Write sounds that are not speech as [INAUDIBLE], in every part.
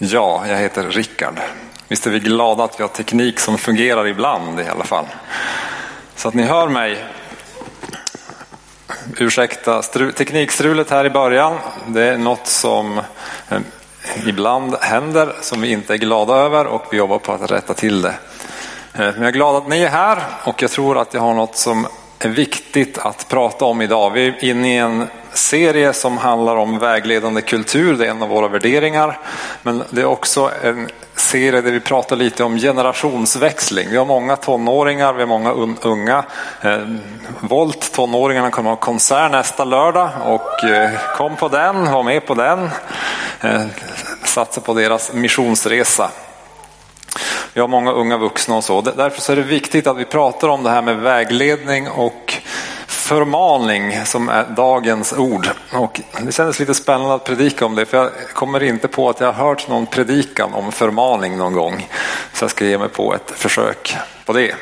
Ja, jag heter Rickard. Visst är vi glada att vi har teknik som fungerar ibland i alla fall. Så att ni hör mig. Ursäkta teknikstrulet här i början. Det är något som eh, ibland händer som vi inte är glada över och vi jobbar på att rätta till det. Eh, men jag är glad att ni är här och jag tror att jag har något som är viktigt att prata om idag. Vi är inne i en serie som handlar om vägledande kultur, det är en av våra värderingar. Men det är också en serie där vi pratar lite om generationsväxling. Vi har många tonåringar, vi har många unga. Eh, Volt, tonåringarna kommer ha konsert nästa lördag och eh, kom på den, var med på den. Eh, satsa på deras missionsresa. Vi har många unga vuxna och så. Därför är det viktigt att vi pratar om det här med vägledning och förmaning som är dagens ord. Och det kändes lite spännande att predika om det för jag kommer inte på att jag har hört någon predikan om förmaning någon gång. Så jag ska ge mig på ett försök på det.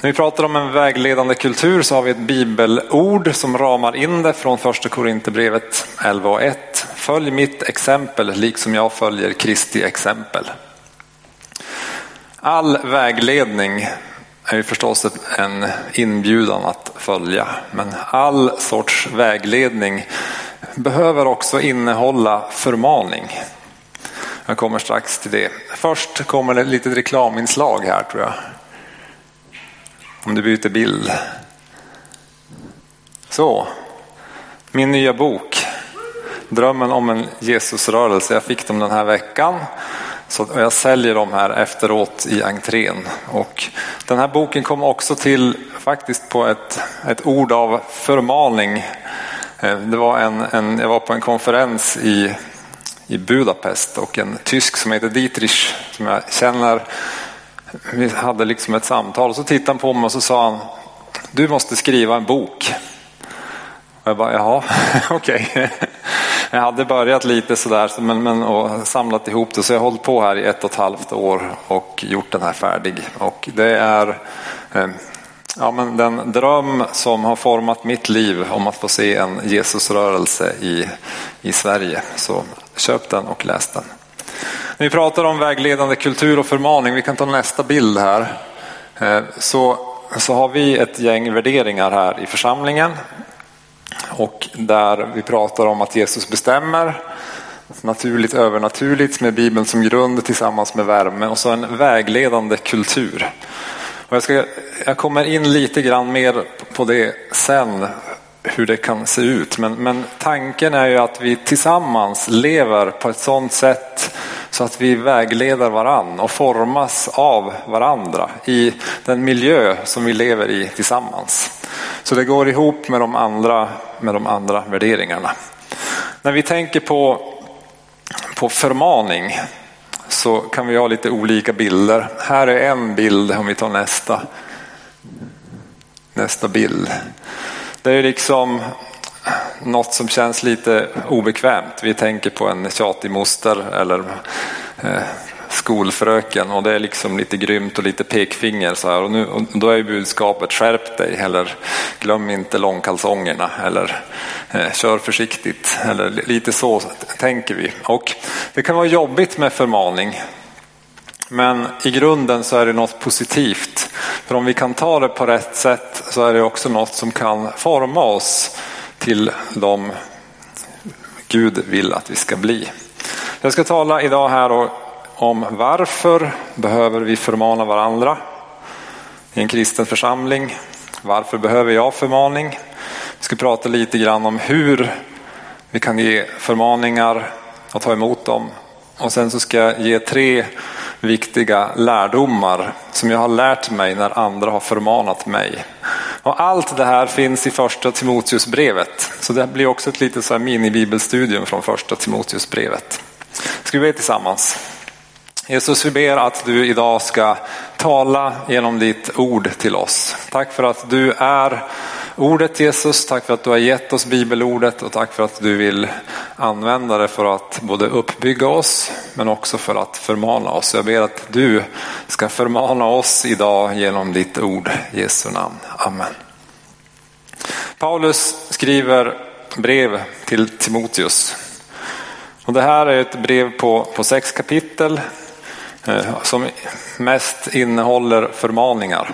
När vi pratar om en vägledande kultur så har vi ett bibelord som ramar in det från första Korinthierbrevet 11 och 1. Följ mitt exempel liksom jag följer Kristi exempel. All vägledning är ju förstås en inbjudan att följa. Men all sorts vägledning behöver också innehålla förmaning. Jag kommer strax till det. Först kommer det ett litet reklaminslag här tror jag. Om du byter bild. Så, min nya bok. Drömmen om en Jesusrörelse. Jag fick dem den här veckan. Så jag säljer dem här efteråt i entrén. Och den här boken kom också till faktiskt på ett, ett ord av förmaning. Eh, det var en, en, jag var på en konferens i, i Budapest och en tysk som heter Dietrich som jag känner. Vi hade liksom ett samtal och så tittade han på mig och så sa han Du måste skriva en bok. Och jag bara, jaha, [LAUGHS] okej. Okay. [LAUGHS] Jag hade börjat lite sådär men, men, och samlat ihop det så jag har hållit på här i ett och ett halvt år och gjort den här färdig. Och det är eh, ja, men den dröm som har format mitt liv om att få se en Jesusrörelse i, i Sverige. Så köp den och läs den. När vi pratar om vägledande kultur och förmaning, vi kan ta nästa bild här. Eh, så, så har vi ett gäng värderingar här i församlingen. Och där vi pratar om att Jesus bestämmer, naturligt övernaturligt med Bibeln som grund tillsammans med värme och så en vägledande kultur. Och jag, ska, jag kommer in lite grann mer på det sen, hur det kan se ut. Men, men tanken är ju att vi tillsammans lever på ett sådant sätt så att vi vägleder varann och formas av varandra i den miljö som vi lever i tillsammans. Så det går ihop med de andra, med de andra värderingarna. När vi tänker på, på förmaning så kan vi ha lite olika bilder. Här är en bild om vi tar nästa. Nästa bild. Det är liksom något som känns lite obekvämt. Vi tänker på en tjatig moster eller eh, skolfröken och det är liksom lite grymt och lite pekfinger så här. Och, nu, och då är budskapet skärp dig eller glöm inte långkalsongerna eller eh, kör försiktigt eller lite så tänker vi. Och det kan vara jobbigt med förmaning men i grunden så är det något positivt. För om vi kan ta det på rätt sätt så är det också något som kan forma oss till de Gud vill att vi ska bli. Jag ska tala idag här och om varför behöver vi förmana varandra i en kristen församling. Varför behöver jag förmaning? Vi ska prata lite grann om hur vi kan ge förmaningar och ta emot dem. Och sen så ska jag ge tre viktiga lärdomar som jag har lärt mig när andra har förmanat mig. Och allt det här finns i första Timoteusbrevet. Så det blir också ett litet mini-bibelstudium från första Timoteusbrevet. Ska vi be tillsammans? Jesus, vi ber att du idag ska tala genom ditt ord till oss. Tack för att du är ordet Jesus. Tack för att du har gett oss bibelordet och tack för att du vill använda det för att både uppbygga oss men också för att förmana oss. Jag ber att du ska förmana oss idag genom ditt ord. Jesu namn. Amen. Paulus skriver brev till Timoteus Och det här är ett brev på, på sex kapitel Eh, som mest innehåller förmaningar.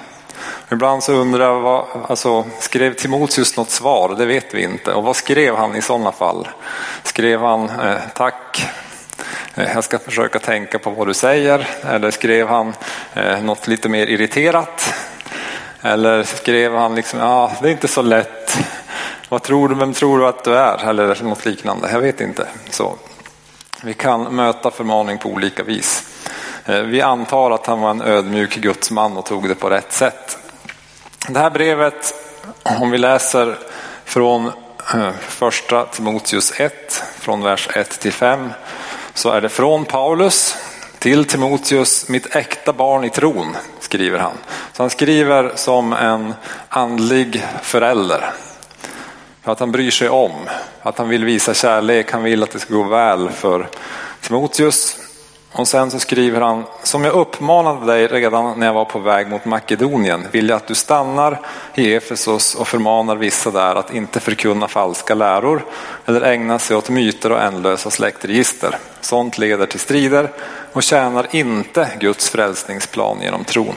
Ibland så undrar jag, vad, alltså, skrev Timoteus något svar? Det vet vi inte. Och vad skrev han i sådana fall? Skrev han eh, tack, eh, jag ska försöka tänka på vad du säger? Eller skrev han eh, något lite mer irriterat? Eller skrev han liksom, ja det är inte så lätt. Vad tror du, vem tror du att du är? Eller något liknande, jag vet inte. Så vi kan möta förmaning på olika vis. Eh, vi antar att han var en ödmjuk gudsman och tog det på rätt sätt. Det här brevet, om vi läser från eh, första Timoteus 1, från vers 1 till 5, så är det från Paulus till Timoteus, mitt äkta barn i tron, skriver han. Så han skriver som en andlig förälder. För att han bryr sig om, att han vill visa kärlek, han vill att det ska gå väl för Timoteus. Och sen så skriver han, som jag uppmanade dig redan när jag var på väg mot Makedonien, vill jag att du stannar i Efesos och förmanar vissa där att inte förkunna falska läror eller ägna sig åt myter och ändlösa släktregister. Sånt leder till strider och tjänar inte Guds frälsningsplan genom tron.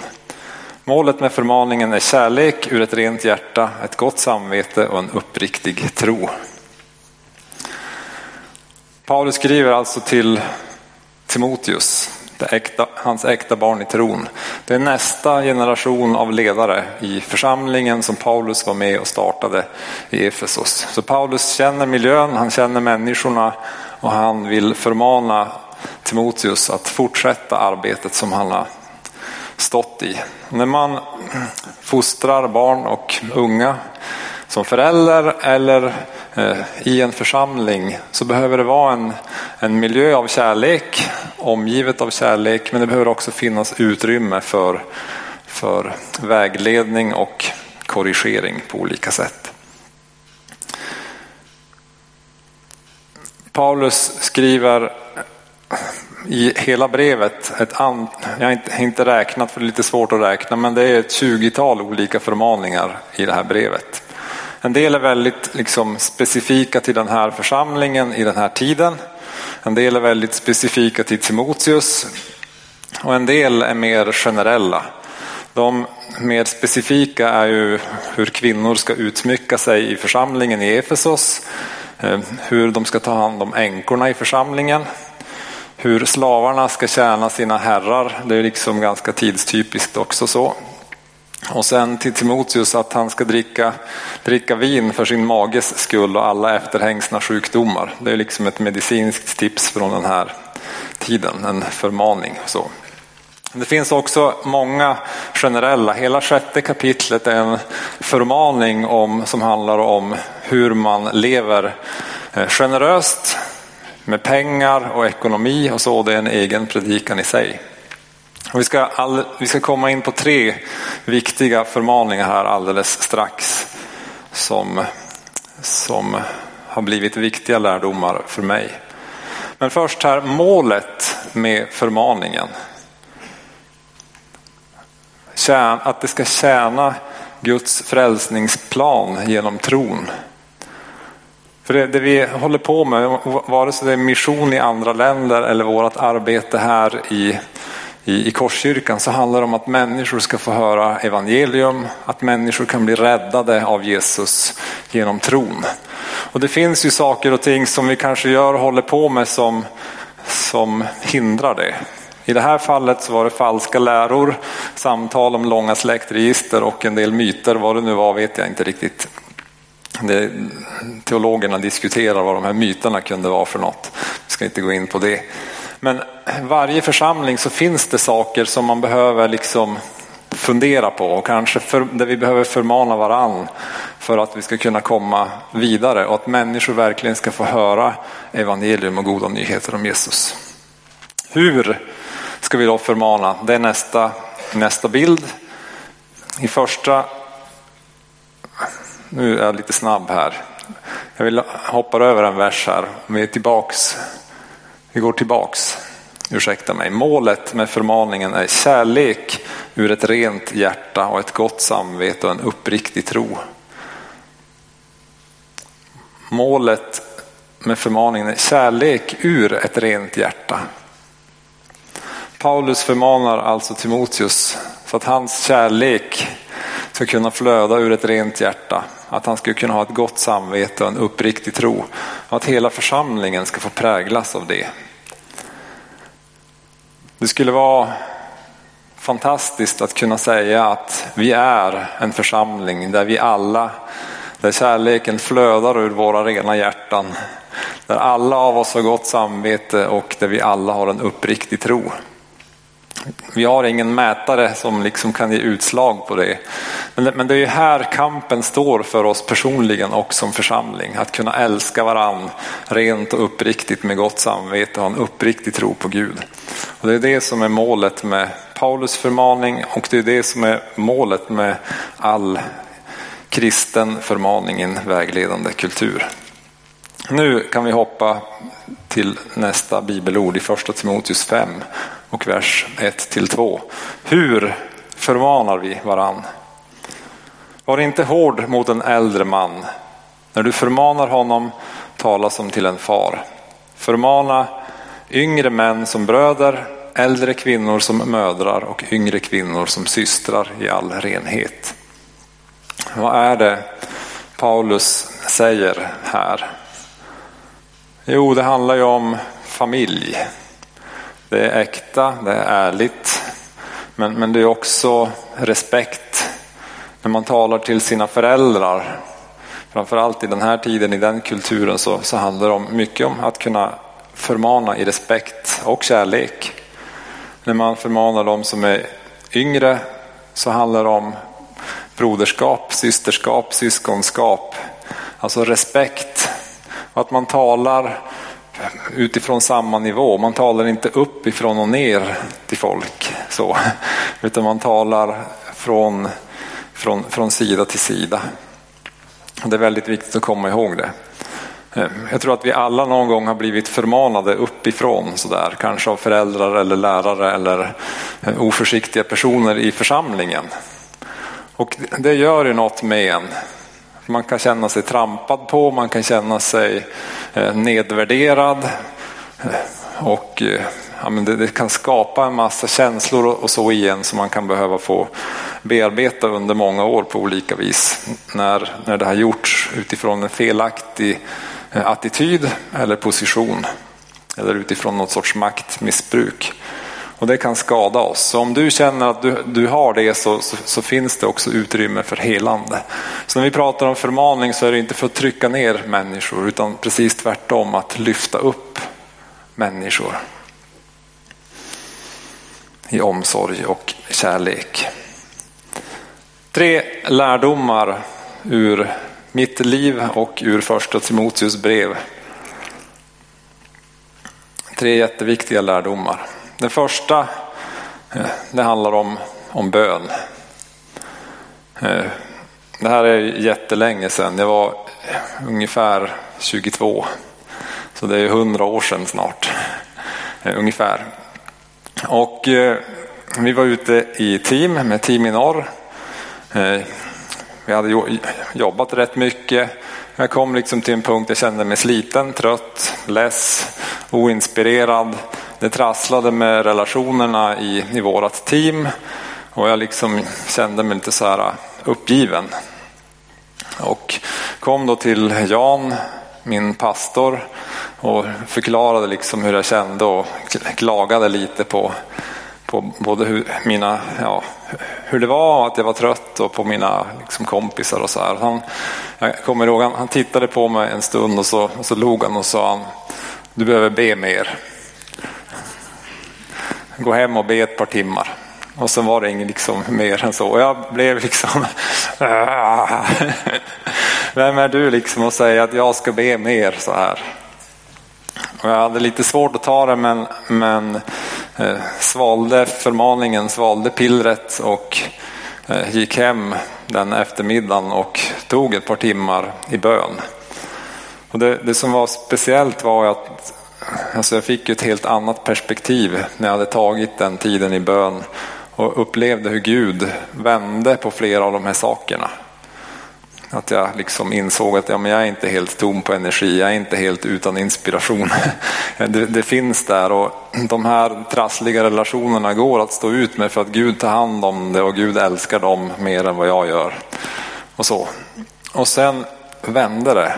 Målet med förmaningen är kärlek ur ett rent hjärta, ett gott samvete och en uppriktig tro. Paulus skriver alltså till Timoteus, äkta, hans äkta barn i tron. Det är nästa generation av ledare i församlingen som Paulus var med och startade i Efesos. Så Paulus känner miljön, han känner människorna och han vill förmana Timoteus att fortsätta arbetet som han har stått i. När man fostrar barn och unga som förälder eller Eh, i en församling så behöver det vara en, en miljö av kärlek, omgivet av kärlek, men det behöver också finnas utrymme för, för vägledning och korrigering på olika sätt. Paulus skriver i hela brevet, ett an, jag har inte, inte räknat för det är lite svårt att räkna, men det är ett tjugotal olika förmaningar i det här brevet. En del är väldigt liksom, specifika till den här församlingen i den här tiden. En del är väldigt specifika till Timoteus och en del är mer generella. De mer specifika är ju hur kvinnor ska utsmycka sig i församlingen i Efesos, eh, hur de ska ta hand om änkorna i församlingen, hur slavarna ska tjäna sina herrar. Det är liksom ganska tidstypiskt också så. Och sen till Timoteus att han ska dricka, dricka vin för sin mages skull och alla efterhängsna sjukdomar. Det är liksom ett medicinskt tips från den här tiden, en förmaning. Så. Det finns också många generella, hela sjätte kapitlet är en förmaning om, som handlar om hur man lever eh, generöst med pengar och ekonomi och så. Det är en egen predikan i sig. Och vi, ska all, vi ska komma in på tre viktiga förmaningar här alldeles strax som, som har blivit viktiga lärdomar för mig. Men först här målet med förmaningen. Att det ska tjäna Guds frälsningsplan genom tron. För det, det, vi håller på med, vare sig det är mission i andra länder eller vårt arbete här i i, i Korskyrkan så handlar det om att människor ska få höra evangelium, att människor kan bli räddade av Jesus genom tron. Och det finns ju saker och ting som vi kanske gör och håller på med som, som hindrar det. I det här fallet så var det falska läror, samtal om långa släktregister och en del myter. Vad det nu var vet jag inte riktigt. Det, teologerna diskuterar vad de här myterna kunde vara för något. Vi ska inte gå in på det. Men varje församling så finns det saker som man behöver liksom fundera på och kanske för, där vi behöver förmana varann för att vi ska kunna komma vidare och att människor verkligen ska få höra evangelium och goda nyheter om Jesus. Hur ska vi då förmana? Det är nästa, nästa bild. I första, nu är jag lite snabb här. Jag vill hoppa över en vers här. Vi är tillbaks vi går tillbaks. Ursäkta mig. Målet med förmaningen är kärlek ur ett rent hjärta och ett gott samvete och en uppriktig tro. Målet med förmaningen är kärlek ur ett rent hjärta. Paulus förmanar alltså Timoteus för att hans kärlek ska kunna flöda ur ett rent hjärta. Att han ska kunna ha ett gott samvete och en uppriktig tro. Och att hela församlingen ska få präglas av det. Det skulle vara fantastiskt att kunna säga att vi är en församling där vi alla, där kärleken flödar ur våra rena hjärtan. Där alla av oss har gott samvete och där vi alla har en uppriktig tro. Vi har ingen mätare som liksom kan ge utslag på det. Men det är ju här kampen står för oss personligen och som församling. Att kunna älska varann rent och uppriktigt med gott samvete och ha en uppriktig tro på Gud. Och det är det som är målet med Paulus förmaning och det är det som är målet med all kristen förmaning i en vägledande kultur. Nu kan vi hoppa till nästa bibelord i första Timoteus 5 och vers 1 till 2. Hur förmanar vi varann? Var inte hård mot en äldre man. När du förmanar honom, tala som till en far. Förmana yngre män som bröder, äldre kvinnor som mödrar och yngre kvinnor som systrar i all renhet. Vad är det Paulus säger här? Jo, det handlar ju om familj. Det är äkta, det är ärligt. Men, men det är också respekt när man talar till sina föräldrar. Framförallt i den här tiden, i den kulturen, så, så handlar det om mycket om att kunna förmana i respekt och kärlek. När man förmanar de som är yngre så handlar det om broderskap, systerskap, syskonskap. Alltså respekt. Att man talar utifrån samma nivå. Man talar inte uppifrån och ner till folk. Så. Utan man talar från, från, från sida till sida. Det är väldigt viktigt att komma ihåg det. Eh, jag tror att vi alla någon gång har blivit förmanade uppifrån sådär, kanske av föräldrar eller lärare eller eh, oförsiktiga personer i församlingen. Och det gör ju något med en. Man kan känna sig trampad på, man kan känna sig eh, nedvärderad. Eh, och eh, ja, men det, det, kan skapa en massa känslor och så igen som man kan behöva få bearbeta under många år på olika vis. När, när det har gjorts utifrån en felaktig attityd eller position eller utifrån något sorts maktmissbruk. Och det kan skada oss. Så om du känner att du, du har det så, så, så, finns det också utrymme för helande. Så när vi pratar om förmaning så är det inte för att trycka ner människor utan precis tvärtom att lyfta upp människor. I omsorg och kärlek. Tre lärdomar ur mitt liv och ur första Timoteus brev. Tre jätteviktiga lärdomar. Den första eh, det handlar om, om bön. Eh, det här är jättelänge sedan. Jag var ungefär 22. Så det är 100 år sedan snart. Eh, ungefär. Och vi var ute i team med Team i norr. Vi hade jobbat rätt mycket. Jag kom liksom till en punkt där jag kände mig sliten, trött, less, oinspirerad. Det trasslade med relationerna i, i vårat team och jag liksom kände mig lite så här äh, uppgiven. Och kom då till Jan, min pastor och förklarade liksom hur jag kände och klagade lite på på både hur, mina, ja, hur det var, att jag var trött och på mina liksom, kompisar och så här. Han, jag kommer ihåg, han, han tittade på mig en stund och så, och så log han och sa han, du behöver be mer. Gå hem och be ett par timmar. Och sen var det inget liksom mer än så. Och jag blev liksom, [LAUGHS] vem är du liksom att säga att jag ska be mer så här? Och jag hade lite svårt att ta det men, men eh, svalde förmaningen, svalde pillret och eh, gick hem den eftermiddagen och tog ett par timmar i bön. Och det, det som var speciellt var att alltså jag fick ett helt annat perspektiv när jag hade tagit den tiden i bön och upplevde hur Gud vände på flera av de här sakerna. Att jag liksom insåg att ja, men jag är inte helt tom på energi, jag är inte helt utan inspiration. [LAUGHS] Det, det, finns där och de här trassliga relationerna går att stå ut med för att Gud tar hand om det och Gud älskar dem mer än vad jag gör. Och så. Och sen vände det.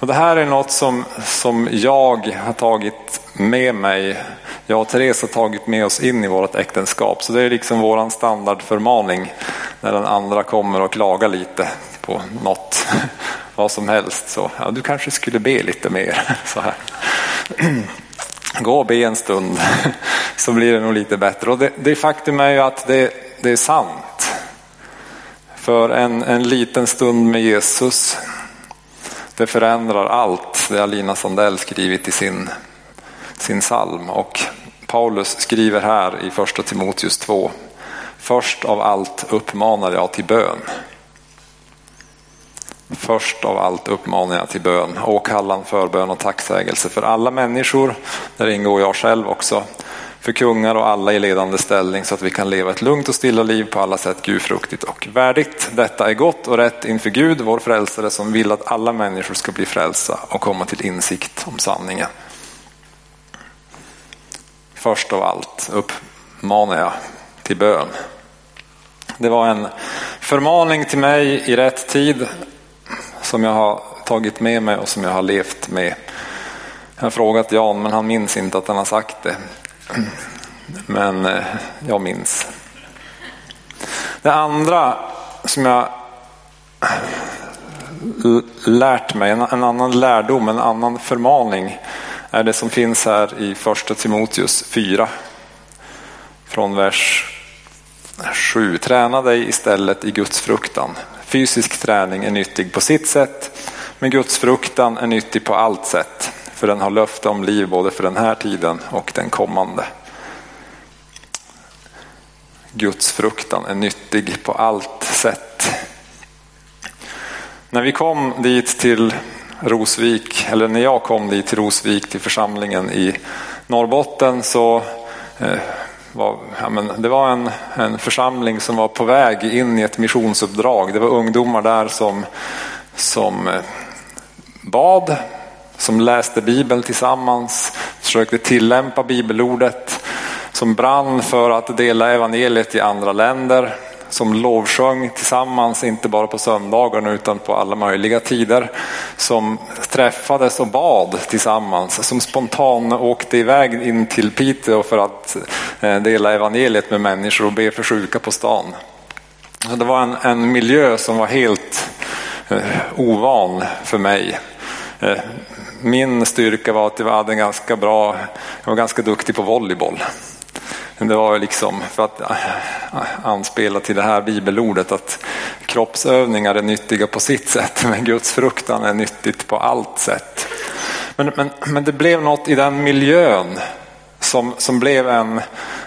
Och det här är något som, som jag har tagit med mig. Jag och Therese har tagit med oss in i vårt äktenskap. Så det är liksom våran standardförmaning när den andra kommer och klagar lite på något, [LAUGHS] vad som helst. Så ja, du kanske skulle be lite mer. [LAUGHS] Så här. Gå och be en stund [LAUGHS] så blir det nog lite bättre. Och det, det faktum är ju att det, det är sant. För en, en liten stund med Jesus, det förändrar allt. Det har Lina Sandell skrivit i sin, sin psalm. Och Paulus skriver här i första Timoteus 2. Först av allt uppmanar jag till bön. Först av allt uppmanar jag till bön, åkallan, förbön och tacksägelse för alla människor, där ingår jag själv också, för kungar och alla i ledande ställning så att vi kan leva ett lugnt och stilla liv på alla sätt gudfruktigt och värdigt. Detta är gott och rätt inför Gud, vår frälsare som vill att alla människor ska bli frälsta och komma till insikt om sanningen. Först av allt uppmanar jag till bön. Det var en förmaning till mig i rätt tid som jag har tagit med mig och som jag har levt med. Jag har frågat Jan men han minns inte att han har sagt det. Men eh, jag minns. Det andra som jag lärt mig, en annan lärdom, en annan förmaning är det som finns här i första Timoteus 4. Från vers 7. Träna dig istället i Guds fruktan. Fysisk träning är nyttig på sitt sätt, men Guds fruktan är nyttig på allt sätt. För den har löfte om liv både för den här tiden och den kommande. Guds fruktan är nyttig på allt sätt. När vi kom dit till Rosvik, eller när jag kom dit till Rosvik till församlingen i Norrbotten så eh, var, ja, men det var en, en församling som var på väg in i ett missionsuppdrag. Det var ungdomar där som, som eh, bad, som läste Bibeln tillsammans, försökte tillämpa bibelordet, som brann för att dela evangeliet i andra länder som lovsjöng tillsammans, inte bara på söndagarna utan på alla möjliga tider. Som träffades och bad tillsammans, som spontant åkte iväg in till Piteå för att eh, dela evangeliet med människor och be för sjuka på stan. det var en, en miljö som var helt eh, ovan för mig. Eh, min styrka var att jag hade ganska bra, jag var ganska duktig på volleyboll. Det var liksom för att äh, äh, anspela till det här bibelordet att kroppsövningar är nyttiga på sitt sätt men Guds fruktan är nyttigt på allt sätt. Men, men, men det blev något i den miljön som, som blev en,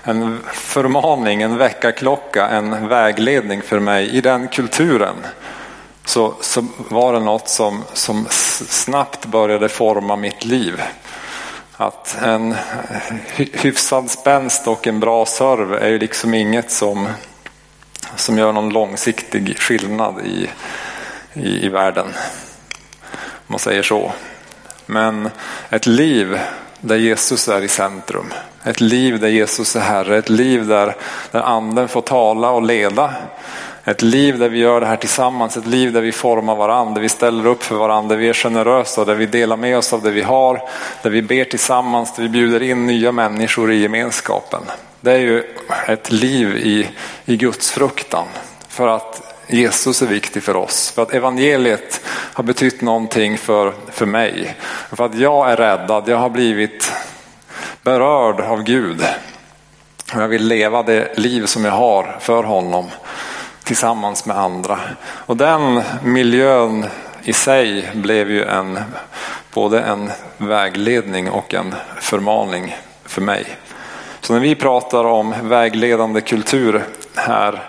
en förmaning, en väckarklocka, en vägledning för mig i den kulturen. Så, så var det något som, som snabbt började forma mitt liv. Att en hyfsad spänst och en bra serv är ju liksom inget som, som gör någon långsiktig skillnad i, i, i världen. Om man säger så. Men ett liv där Jesus är i centrum. Ett liv där Jesus är Herre. Ett liv där, där anden får tala och leda. Ett liv där vi gör det här tillsammans, ett liv där vi formar varandra, där vi ställer upp för varandra, där vi är generösa, där vi delar med oss av det vi har, där vi ber tillsammans, där vi bjuder in nya människor i gemenskapen. Det är ju ett liv i, i Guds fruktan. För att Jesus är viktig för oss, för att evangeliet har betytt någonting för, för mig. För att jag är räddad, jag har blivit berörd av Gud. Och jag vill leva det liv som jag har för honom tillsammans med andra. Och den miljön i sig blev ju en, både en vägledning och en förmaning för mig. Så när vi pratar om vägledande kultur här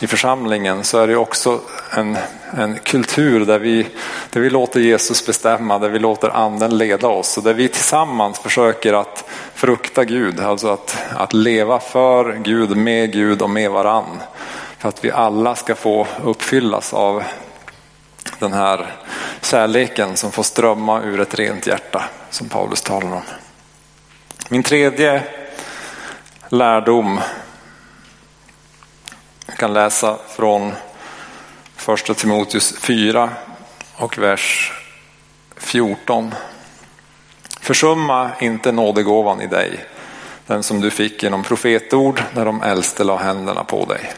i församlingen så är det också en, en kultur där vi, där vi låter Jesus bestämma, där vi låter anden leda oss och där vi tillsammans försöker att frukta Gud, alltså att, att leva för Gud, med Gud och med varann. För att vi alla ska få uppfyllas av den här kärleken som får strömma ur ett rent hjärta som Paulus talar om. Min tredje lärdom jag kan läsa från första Timoteus 4 och vers 14. Försumma inte nådegåvan i dig, den som du fick genom profetord när de äldste la händerna på dig.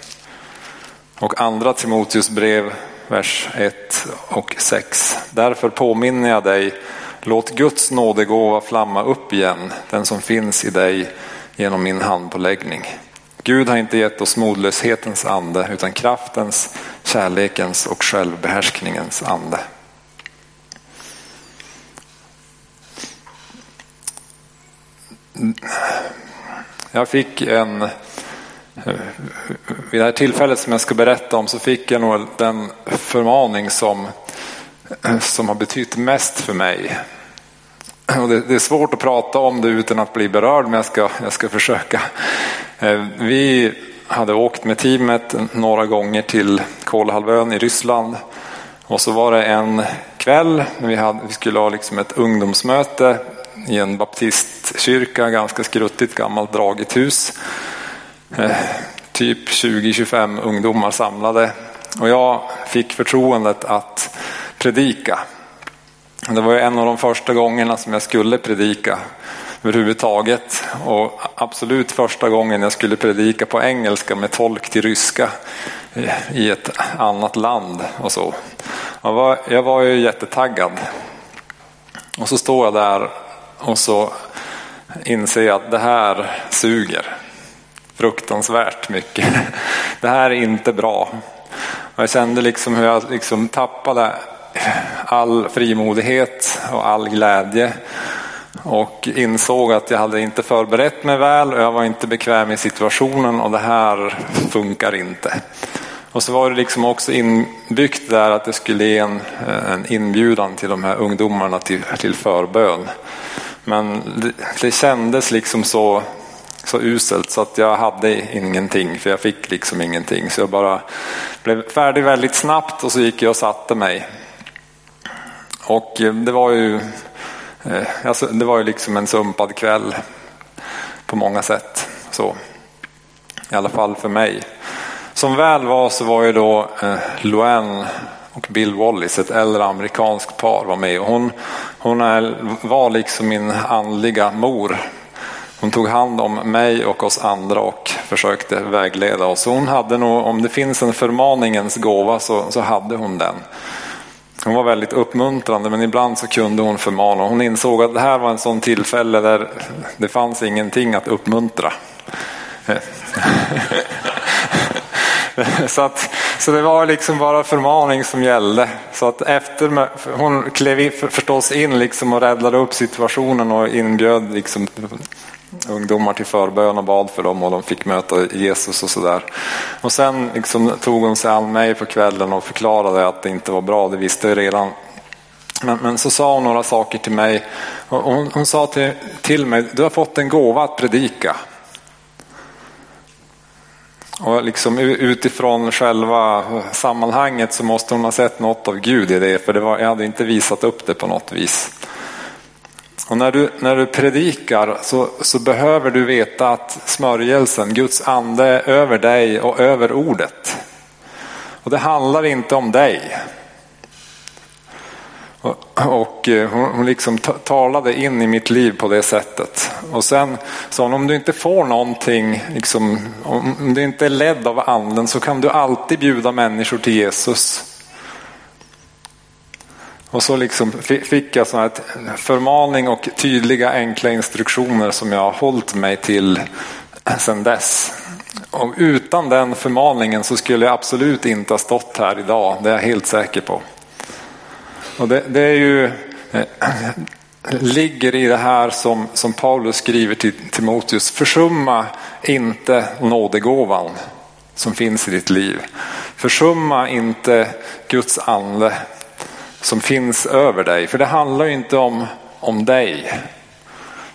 Och andra Timoteus brev, vers 1 och 6. Därför påminner jag dig, låt Guds nådegåva flamma upp igen, den som finns i dig genom min handpåläggning. Gud har inte gett oss modlöshetens ande utan kraftens, kärlekens och självbehärskningens ande. Jag fick en, Eh, vid det här tillfället som jag ska berätta om så fick jag nog den förmaning som, som har betytt mest för mig. Och det, det, är svårt att prata om det utan att bli berörd men jag ska, jag ska försöka. Eh, vi hade åkt med teamet några gånger till Kolahalvön i Ryssland. Och så var det en kväll när vi, hade, vi skulle ha liksom ett ungdomsmöte i en baptistkyrka, ganska skruttigt gammalt dragigt hus. Eh, typ 20-25 ungdomar samlade och jag fick förtroendet att predika. Det var en av de första gångerna som jag skulle predika överhuvudtaget och absolut första gången jag skulle predika på engelska med tolk till ryska eh, i ett annat land och så. Jag var, jag var ju jättetaggad. Och så står jag där och så inser jag att det här suger fruktansvärt mycket. Det här är inte bra. Och jag kände liksom hur jag liksom tappade all frimodighet och all glädje och insåg att jag hade inte förberett mig väl och jag var inte bekväm i situationen och det här funkar inte. Och så var det liksom också inbyggt där att det skulle ge en, en inbjudan till de här ungdomarna till, till förbön. Men det, det kändes liksom så, så uselt så att jag hade ingenting för jag fick liksom ingenting. Så jag bara blev färdig väldigt snabbt och så gick jag och satte mig. Och eh, det var ju, eh, alltså det var ju liksom en sumpad kväll på många sätt. Så. I alla fall för mig. Som väl var så var ju då eh, Luan och Bill Wallis, ett äldre amerikanskt par var med. Och hon hon är, var liksom min andliga mor. Hon tog hand om mig och oss andra och försökte vägleda oss. Hon hade nog, om det finns en förmaningens gåva så, så hade hon den. Hon var väldigt uppmuntrande men ibland så kunde hon förmana. Hon insåg att det här var en sån tillfälle där det fanns ingenting att uppmuntra. [LAUGHS] så, att, så det var liksom bara förmaning som gällde. Så att efter, hon klev förstås in liksom och räddade upp situationen och inbjöd liksom ungdomar till förbön och bad för dem och de fick möta Jesus och sådär. Och sen liksom tog hon sig an mig på kvällen och förklarade att det inte var bra, det visste jag redan. Men, men så sa hon några saker till mig. Och hon, hon sa till, till mig, du har fått en gåva att predika. Och liksom utifrån själva sammanhanget så måste hon ha sett något av Gud i det, för det var, jag hade inte visat upp det på något vis. Och när du, när du predikar så, så behöver du veta att smörjelsen, Guds ande är över dig och över ordet. Och det handlar inte om dig. Och eh, hon liksom talade in i mitt liv på det sättet. Och sen sa hon, om du inte får någonting, liksom, om du inte är ledd av anden så kan du alltid bjuda människor till Jesus. Och så liksom fick jag sån här förmaning och tydliga enkla instruktioner som jag har hållit mig till sedan dess. Och utan den förmaningen så skulle jag absolut inte ha stått här idag, det är jag helt säker på. Och det, det är ju, eh, ligger i det här som, som Paulus skriver till Timoteus. Försumma inte nådegåvan som finns i ditt liv. Försumma inte Guds ande som finns över dig. För det handlar inte om, om dig.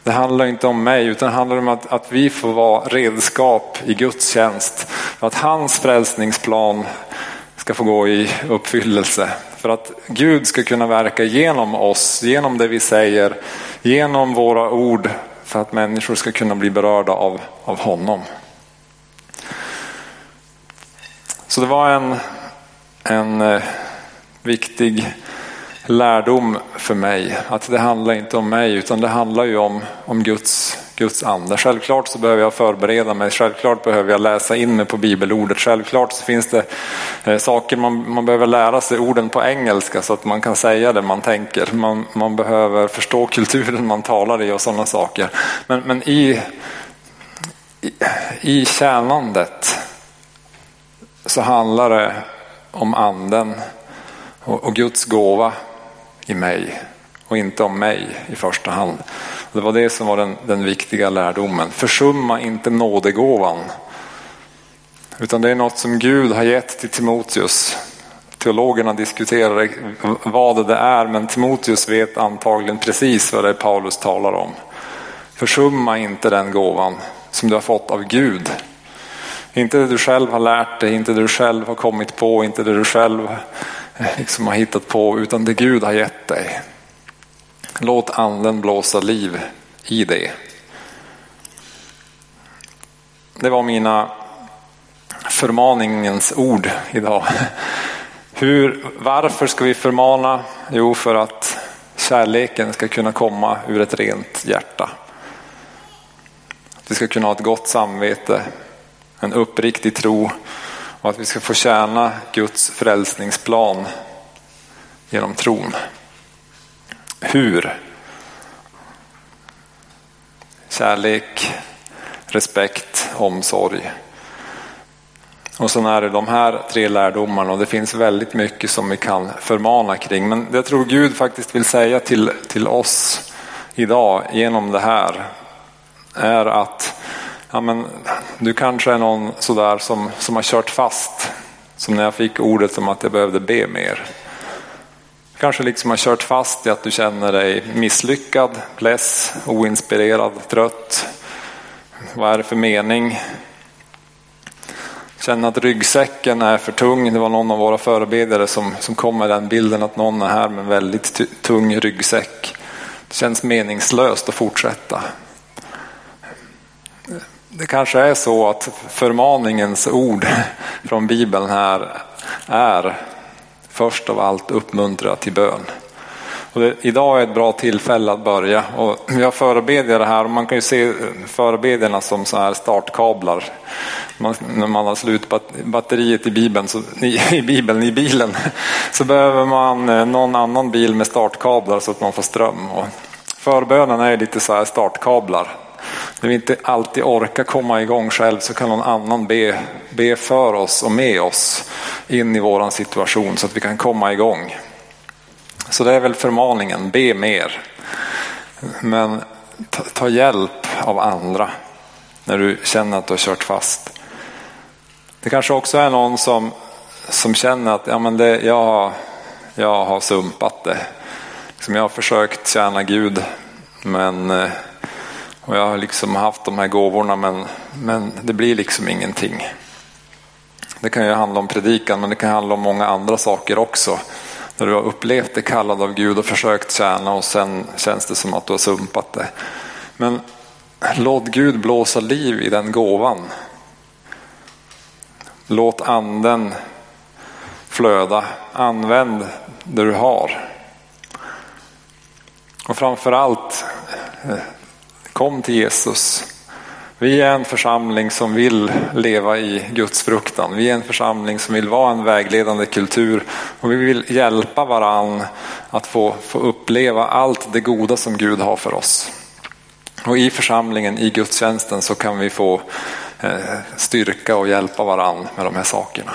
Det handlar inte om mig utan det handlar om att, att vi får vara redskap i Guds tjänst. För att hans frälsningsplan ska få gå i uppfyllelse. För att Gud ska kunna verka genom oss, genom det vi säger, genom våra ord för att människor ska kunna bli berörda av, av honom. Så det var en, en eh, viktig lärdom för mig. Att det handlar inte om mig utan det handlar ju om, om Guds, Guds ande. Självklart så behöver jag förbereda mig, självklart behöver jag läsa in mig på bibelordet. Självklart så finns det eh, saker man, man behöver lära sig orden på engelska så att man kan säga det man tänker. Man, man behöver förstå kulturen man talar i och sådana saker. Men, men i, i, i tjänandet så handlar det om anden och, och Guds gåva i mig och inte om mig i första hand. Det var det som var den, den viktiga lärdomen. Försumma inte nådegåvan. Utan det är något som Gud har gett till Timoteus. Teologerna diskuterar vad det är men Timoteus vet antagligen precis vad det är Paulus talar om. Försumma inte den gåvan som du har fått av Gud. Inte det du själv har lärt dig, inte det du själv har kommit på, inte det du själv liksom har hittat på utan det Gud har gett dig. Låt anden blåsa liv i det. Det var mina förmaningens ord idag. Hur, varför ska vi förmana? Jo, för att kärleken ska kunna komma ur ett rent hjärta. Att vi ska kunna ha ett gott samvete, en uppriktig tro och att vi ska få tjäna Guds frälsningsplan genom tron. Hur? Kärlek, respekt, omsorg. Och så är det de här tre lärdomarna och det finns väldigt mycket som vi kan förmana kring. Men det jag tror Gud faktiskt vill säga till, till oss idag genom det här är att ja, men, du kanske är någon sådär som, som har kört fast. Som när jag fick ordet om att jag behövde be mer. Kanske liksom har kört fast i att du känner dig misslyckad, less, oinspirerad, trött. Vad är det för mening? Känner att ryggsäcken är för tung. Det var någon av våra förebedjare som, som kom med den bilden att någon är här med en väldigt tung ryggsäck. Det känns meningslöst att fortsätta. Det kanske är så att förmaningens ord från Bibeln här är först av allt uppmuntra till bön. Och det, idag är ett bra tillfälle att börja och vi har förebedjare här och man kan ju se förebedjarna som så här startkablar. Man, när man har slut batteriet i bibeln, så, i, i bibeln, i bilen, så behöver man eh, någon annan bil med startkablar så att man får ström. Och förbönen är lite så här startkablar. När vi inte alltid orkar komma igång själv så kan någon annan be, be för oss och med oss in i våran situation så att vi kan komma igång. Så det är väl förmaningen, be mer. Men ta, ta hjälp av andra när du känner att du har kört fast. Det kanske också är någon som, som känner att ja, men det, jag, jag har sumpat det. Liksom jag har försökt tjäna Gud men eh, och jag har liksom haft de här gåvorna men, men det blir liksom ingenting. Det kan ju handla om predikan men det kan handla om många andra saker också. När du har upplevt det kallad av Gud och försökt tjäna och sen känns det som att du har sumpat det. Men låt Gud blåsa liv i den gåvan. Låt anden flöda. Använd det du har. Och framförallt Kom till Jesus. Vi är en församling som vill leva i Guds fruktan. Vi är en församling som vill vara en vägledande kultur och vi vill hjälpa varann att få, få uppleva allt det goda som Gud har för oss. Och i församlingen, i gudstjänsten så kan vi få eh, styrka och hjälpa varann med de här sakerna.